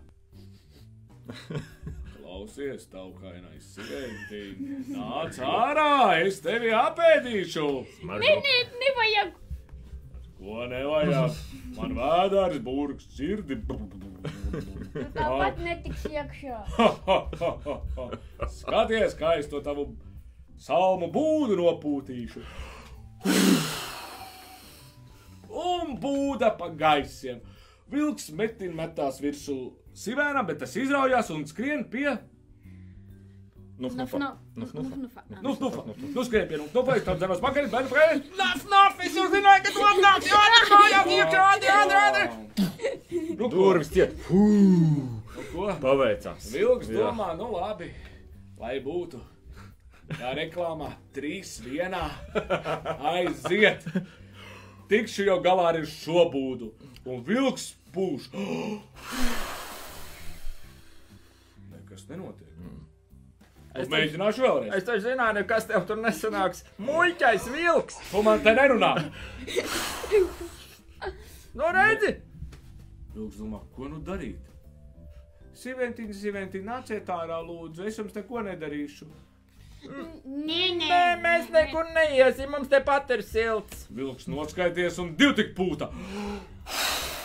Speaker 3: Klausies, taukainais sirēntiņ. Nāc ārā, es tevi apēdīšu.
Speaker 4: Nē, nē, nevajag.
Speaker 3: Ko nevajag? Man vēdārs burks, sirdi.
Speaker 4: Tāpat netiks iekšā.
Speaker 3: Skaties, kā es to tavu salmu būdu nopūtīšu. Un būda pa gaisiem. Vilks metin metās virsū sivēnam, bet tas izraujās un skrien pie
Speaker 1: Nu,
Speaker 4: Nuf,
Speaker 1: nu,
Speaker 4: nuf,
Speaker 1: nu, nu.
Speaker 3: Nu, nu, nu, skrien pie nu, nu, vai tam zemes pakaļ, bet,
Speaker 1: Naf, naf, es jau zināju, ka tu atnāksi, ātri, mājās, iekšā, ātri, ātri, ātri. Durvis. Fū,
Speaker 3: Nu, ko?
Speaker 1: paveicās.
Speaker 3: Vilks domā, nu labi, lai būtu. Tā reklāmā trīs vienā aiziet. Tikšu jau galā ar šo būdu. Un vilks pūš. Nekas nenotiek. Es mēģināšu vēlreiz.
Speaker 1: Es taču zināju, kas tev tur nesanāks. Muļķais vilks!
Speaker 3: Tu man te nerunā.
Speaker 1: Nu, redzi!
Speaker 3: Vilks domā, ko nu darīt? Sīventiņa, sīventiņa, nāciet ārā, lūdzu. Es jums neko nedarīšu.
Speaker 4: Nē, nē.
Speaker 1: Nē, mēs nekur neiesim, mums tepat ir silts.
Speaker 3: Vilks noskaities un divi tik pūta.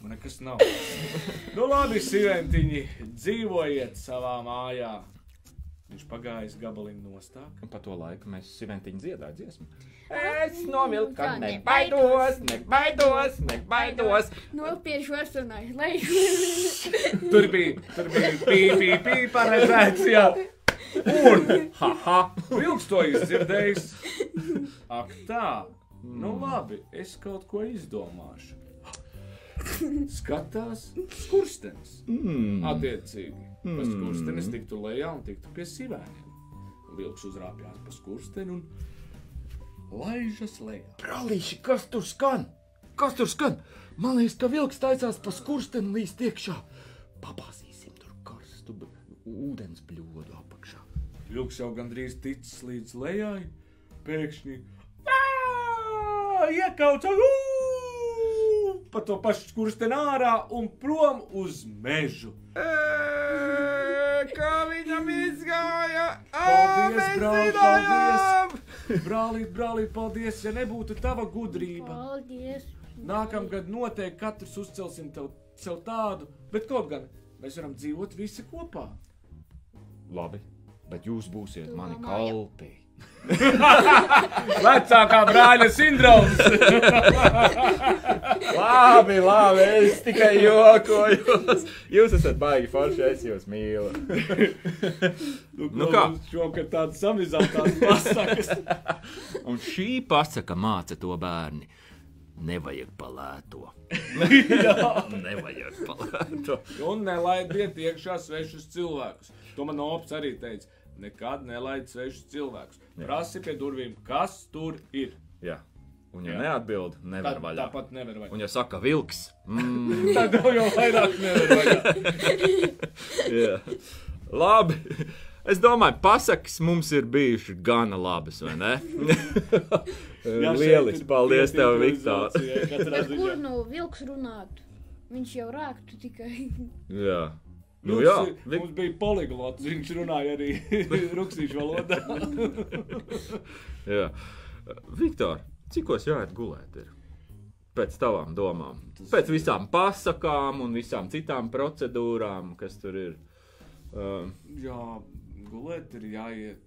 Speaker 3: Man nekas nav. Nu, labi, sīventiņi, dzīvojiet savā mājā. Viņš pagājis gabaliņu nostāk.
Speaker 1: Un pa to laiku mēs siventiņu dziedāju dziesmu. Es novilku, ka nebaidos, nebaidos, nebaidos.
Speaker 4: Nopiešos un aizlaižos.
Speaker 3: Tur bija, tur bija pīpī, pīpī paredzēts, jā. Un, haha, vilks to izdzirdējis. Ak tā, nu labi, es kaut ko izdomāšu. Skatās skurstenis.
Speaker 1: Mm.
Speaker 3: Attiecīgi, pa skurstenis tiktu lejā un tiktu pie sivēniem. Vilks uzrāpjās pa skursteni un laižas lejā.
Speaker 1: Brālīši, kas tur skan? Kas tur skan? Man liekas, ka vilks taisās pa skursteni līdz iekšā. Pabāzīsim tur karstu ūdens bļodu apakšā.
Speaker 3: Vilks jau gandrīz ticis līdz lejai, pēkšņi iekauts ū! Pa to pašu skursteni ārā un prom uz mežu.
Speaker 1: Kā viņam izgāja?
Speaker 3: Paldies, brāl, paldies! Brālīt, brālīt, paldies, ja nebūtu tava gudrība.
Speaker 4: Paldies.
Speaker 3: Nākamgad noteikti katrs uzcelsim tev, sev tādu, bet kaut gan mēs varam dzīvot visi kopā.
Speaker 1: Labi, bet jūs būsiet mani kalpi.
Speaker 3: Vecākā brāļa sindroms!
Speaker 1: Labi, labi, es tikai jokoju. Jūs esat baigi forši, es jūs mīlu. Nu kā?
Speaker 3: Šokar tāds samizātās pasakas.
Speaker 2: Un šī pasaka māca to bērni. Nevajag palēto. Nevajag palēto.
Speaker 3: Un nelaidiet iekšā svešus cilvēkus. To man ops arī teica. Nekad nelaid svešus cilvēkus. Prasi pie durvīm, kas tur ir.
Speaker 1: Jā, un ja
Speaker 3: Jā.
Speaker 1: neatbild, nevar
Speaker 3: Tā,
Speaker 1: vaļā.
Speaker 3: tāpat nevar vaļā.
Speaker 1: Un ja saka vilks, mm,
Speaker 3: Tad jau vairāk nevar vaļā.
Speaker 1: jā. labi. Es domāju, pasakas mums ir bijušas gana labas, vai ne?
Speaker 3: Jā,
Speaker 1: Lieliski, paldies tev, Viktor.
Speaker 4: kur nu vilks runātu? Viņš jau rāktu tikai.
Speaker 1: Jā, nu
Speaker 3: Mums,
Speaker 1: jā.
Speaker 3: ir- mums bija poliglots, viņš runāja arī ruksīšu valodā.
Speaker 1: jā. Viktor, cikos jāiet gulēt? Ir? Pēc tavām domām, pēc visām pasakām un visām citām procedūrām, kas tur ir. Um,
Speaker 3: Jā, gulēt ir jāiet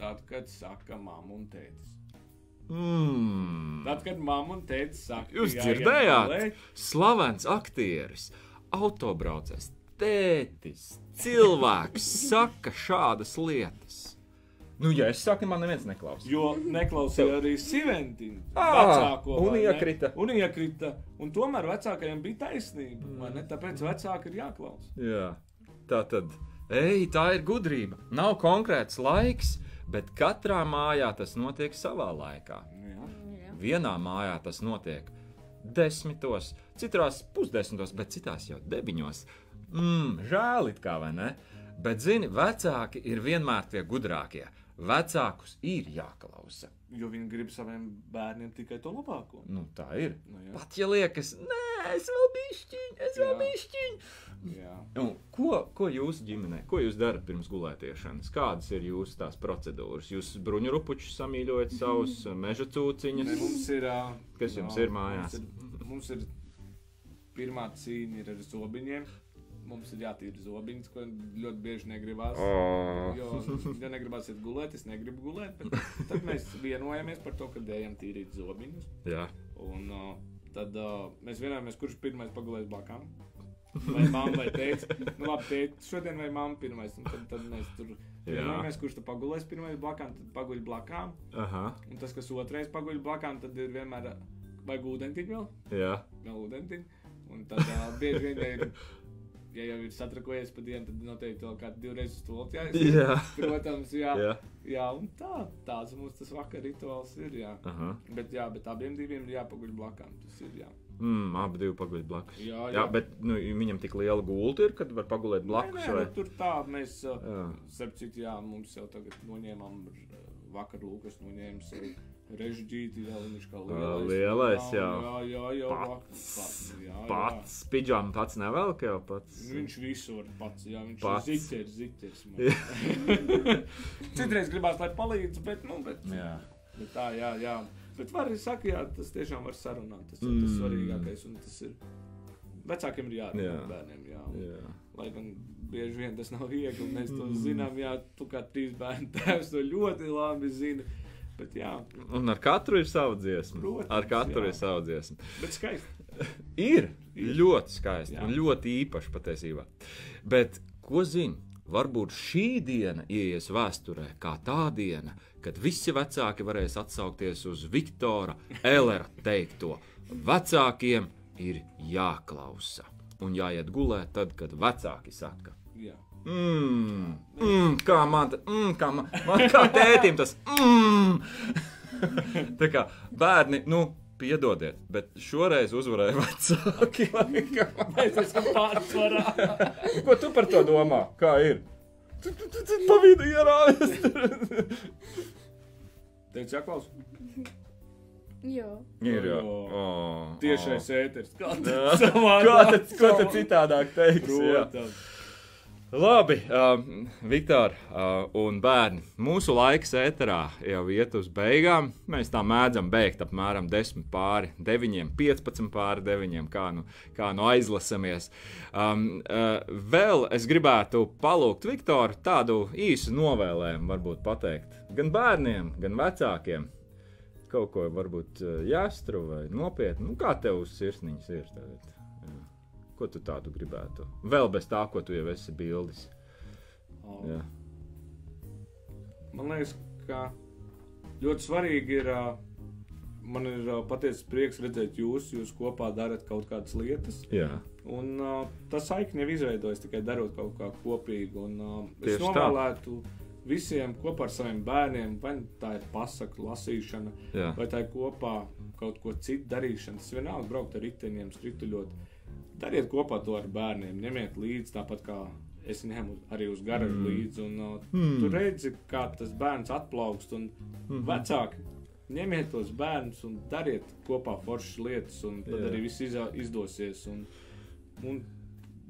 Speaker 3: tad, kad saka mamma un tētis.
Speaker 1: mm,
Speaker 3: Tad, kad mamma un tētis saka,
Speaker 1: Jūs dzirdējāt? Slavens aktieris, autobraucējs, tētis, cilvēks saka šādas lietas. Nu, ja es saku, man neviens neklausās.
Speaker 3: Jo neklausīja arī Siventiņu.
Speaker 1: Ā,
Speaker 3: vecāko,
Speaker 1: un
Speaker 3: vai ne?
Speaker 1: iekrita.
Speaker 3: Un iekrita. Un tomēr vecākajiem bija taisnība. Mm. Ne? Tāpēc vecāki ir jāklausa.
Speaker 1: Jā, tā tad, ej, tā ir gudrība. Nav konkrēts laiks, bet katrā mājā tas notiek savā laikā.
Speaker 3: Jā.
Speaker 1: Vienā mājā tas notiek desmitos, citās pusdesmitos, bet citās jau deviņos. Mm, žēl it kā vai ne? Bet, zini, vecāki ir vienmēr tie gudrākie. Vecākus ir jāklausa.
Speaker 3: Jo viņi grib saviem bērniem tikai to labāko.
Speaker 1: Nu, tā ir.
Speaker 3: Nu, jā.
Speaker 1: Pat ja liekas, nē, es vēl bišķiņu, es vēl
Speaker 3: Jā.
Speaker 1: bišķiņu.
Speaker 3: Jā.
Speaker 1: Un ko, ko jūs ģimenē, ko jūs darat pirms gulētiešanas? Kādas ir jūsu tās procedūras? Jūs bruņurupučus samīļojat savus meža
Speaker 3: Ne,
Speaker 1: cūciņus.
Speaker 3: mums ir.
Speaker 1: Kas jums
Speaker 3: jā,
Speaker 1: ir mājās?
Speaker 3: Mums ir, mums ir pirmā cīņa ir ar zobiņiem. Mums ir jātīra zobiņas, ko ļoti bieži negribās.
Speaker 1: O.
Speaker 3: Jo, ja negribās iet gulēt, es negribu gulēt. Bet tad mēs vienojamies par to, ka ejam tīrīt zobiņus.
Speaker 1: Jā.
Speaker 3: Un uh, tad uh, mēs vienojamies, kurš pirmais pagulēs blakām. Vai mamma vai teica, nu labi, teica, šodien vai mamma pirmais. Tad, tad mēs tur vienojamies, kurš tad pagulēs pirmais blakām, tad paguļ blakām.
Speaker 1: Aha.
Speaker 3: Un tas, kas otrais paguļ blakām, tad ir vienmēr vai ūdentiņš vēl,
Speaker 1: Jā.
Speaker 3: vēl ūdentiņš. Un tad uh, bieži vien, ir, ja jau ir satrakojies pa dienu, tad noteikti vēl kādu divreiz uz to jāies.
Speaker 1: Jā.
Speaker 3: Protams, jā.
Speaker 1: Jā.
Speaker 3: Jā, un tā, tāds mums tas vakar rituāls ir, jā.
Speaker 1: Aha.
Speaker 3: Bet, jā, bet abiem diviem ir jāpaguļ blakām, tas ir, jā.
Speaker 1: Mm, abi divi paguļ blakus.
Speaker 3: Jā,
Speaker 1: jā, bet nu, viņam tik liela gulta ir, kad var pagulēt blakus.
Speaker 3: Nē, nē,
Speaker 1: vai?
Speaker 3: nu, tur tā mēs,
Speaker 1: Jā.
Speaker 3: starp citu, jā, mums jau tagad noņēmām, vakar Lūkas noņēma sev režģīti, jā, viņš kā lielais.
Speaker 1: lielais, jā.
Speaker 3: Jā, jā, jā,
Speaker 1: Pats.
Speaker 3: jā,
Speaker 1: Pats pidžām pats nevelk jau pats.
Speaker 3: Viņš visu var pats, jā, viņš
Speaker 1: Pats.
Speaker 3: ir ziķers, ziķers. Citreiz gribās, lai palīdz, bet, nu, bet,
Speaker 1: Jā.
Speaker 3: bet tā, jā, jā. Bet var arī saka, jā, tas tiešām var sarunāt, tas ir tas
Speaker 1: Mm.
Speaker 3: svarīgākais, un tas ir, vecākiem ir jārunā
Speaker 1: Jā.
Speaker 3: bērniem, jā. un-
Speaker 1: Jā.
Speaker 3: Lai gan bieži vien tas nav viegli, mēs to
Speaker 1: Mm.
Speaker 3: zinām, jā, tu kā trīs bērnu tēvs to ļoti labi zini. Bet jā,
Speaker 1: Un ar katru ir sava dziesma.
Speaker 3: Protams,
Speaker 1: ar katru
Speaker 3: jā.
Speaker 1: ir sava dziesma.
Speaker 3: bet skaisti.
Speaker 1: Ir
Speaker 3: Ir.
Speaker 1: ļoti skaisti
Speaker 3: Jā.
Speaker 1: un ļoti īpaši patiesībā. Bet, ko zini, varbūt šī diena ies vēsturē kā tā diena, kad visi vecāki varēs atsaukties uz Viktora Ellera teikto. Vecākiem ir jāklausa un jāiet gulēt tad, kad vecāki saka.
Speaker 3: Jā.
Speaker 1: Mmm, mm, kā man, mm, kā man, man kā tētim tas mmm. Tā kā bērni, nu, piedodiet, bet šoreiz uzvarēja vecāki.
Speaker 3: Mēs esam pārsvarā.
Speaker 1: Ko tu par to domā? Kā ir? Tu, tu, tu, tu pa vidu ierāvies.
Speaker 3: Teicu, jāklaus.
Speaker 4: Jā.
Speaker 1: Ir jau. Oh,
Speaker 3: Tiešais ēters. Kā
Speaker 1: Jā.
Speaker 3: tas
Speaker 1: Ko tad, ko tad citādāk teiks? Jā. Labi, um, Viktor uh, un bērni. Mūsu laiks ēterā jau iet uz beigām. Mēs tā mēdzam beigt apmēram 10 pāri 9, 15 pāri 9, kā nu, kā nu aizlasamies. Um, uh, vēl es gribētu palūgt Viktoru tādu īsu novēlējumu, varbūt pateikt gan bērniem, gan vecākiem. Kaut ko varbūt uh, jāstru vai nopietni. Nu, kā tev uz sirsniņas ir? Tagad? Ko tu tādu gribētu? Vēl bez tā, ko tu jau esi bildis. Jā.
Speaker 3: Man liekas, ka ļoti svarīgi ir. Man ir patiesi prieks redzēt jūs, jūs kopā darat kaut kādas lietas.
Speaker 1: Jā.
Speaker 3: Un uh, tas saikni jau izveidojas tikai darot kaut kā kopīgu. Un, uh, es novēlētu visiem kopā ar saviem bērniem, vai tā ir pasaku lasīšana,
Speaker 1: Jā.
Speaker 3: vai tā ir kopā kaut ko citu darīšana. Tas vienalga braukt ar riteņiem, skrituļot. Dariet kopā to ar bērniem, ņemiet līdzi tāpat kā es ņemu arī uz garažu mm. līdzi. Un, uh, mm. Tu redzi, kā tas bērns atplaukst. Un mm. vecāki, ņemiet tos bērnus un dariet kopā foršas lietas, un tad
Speaker 1: Jā.
Speaker 3: arī viss izā- izdosies. Un, un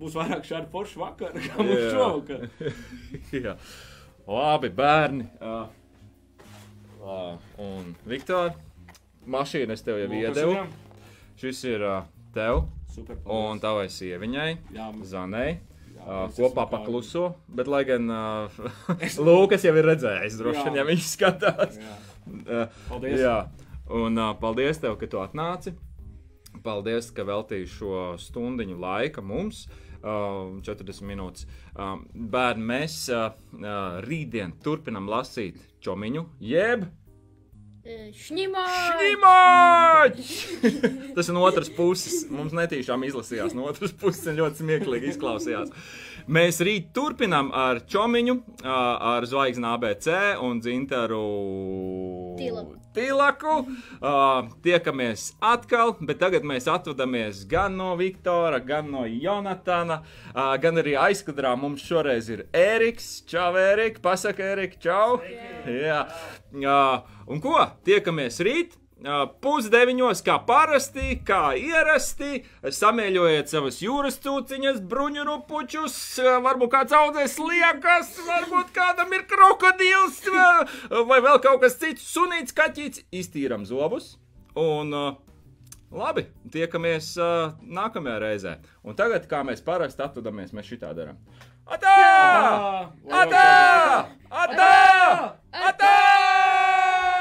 Speaker 3: būs vairāk šādu foršu vakaru, kā mums
Speaker 1: Jā.
Speaker 3: šovakar.
Speaker 1: Jā. Labi, bērni. Uh, uh, un, Viktor, mašīnu es tev jau iedevu. Šis ir uh, tev. Un tavai sieviņai,
Speaker 3: Jā,
Speaker 1: Zanai. Uh, kopā pakluso, bet, lai gan uh, Lūkas jau ir redzējis, droši vien, ja viņš skatās.
Speaker 3: Jā.
Speaker 1: Uh,
Speaker 3: Paldies.
Speaker 1: Jā, un uh, paldies tev, ka tu atnāci. Paldies, ka veltīji šo stundu laika mums. Uh, 40 minūtes. Uh, bērni, mēs uh, uh, rītdien turpinām lasīt čomiņu, jeb
Speaker 4: Šnimā!
Speaker 1: Šņimoķis! Tas ir no otras puses. Mums netīšām izlasījās no otras puses, un ļoti smieklīgi izklausījās. Mēs rīt turpinām ar čomiņu, ar zvaigzni ABC un dzintaru
Speaker 4: Tilaku.
Speaker 1: Tilaku. Ā, Tiekamies atkal, bet tagad mēs atvadamies gan no Viktora, gan no Jonatana, ā, gan arī aizkadrā mums šoreiz ir Eriks. Čau, Erika! Pasaka, Erika, čau! Jā. Jā. Un ko? Tiekamies rīt! Pusdeviņos, kā parasti, kā ierasti, samēļojiet savas jūras cūciņas, bruņu rupučus, varbūt kāds audzēs liekas, varbūt kādam ir krokodils vai vēl kaut kas cits, sunīts, kaķīts. Iztīram zobus un labi, tiekamies nākamajā reizē. Un tagad, kā mēs parasti atvedamies, mēs šitā darām. Atā!
Speaker 3: Atā! Atā! Atā! Atā!
Speaker 1: Atā!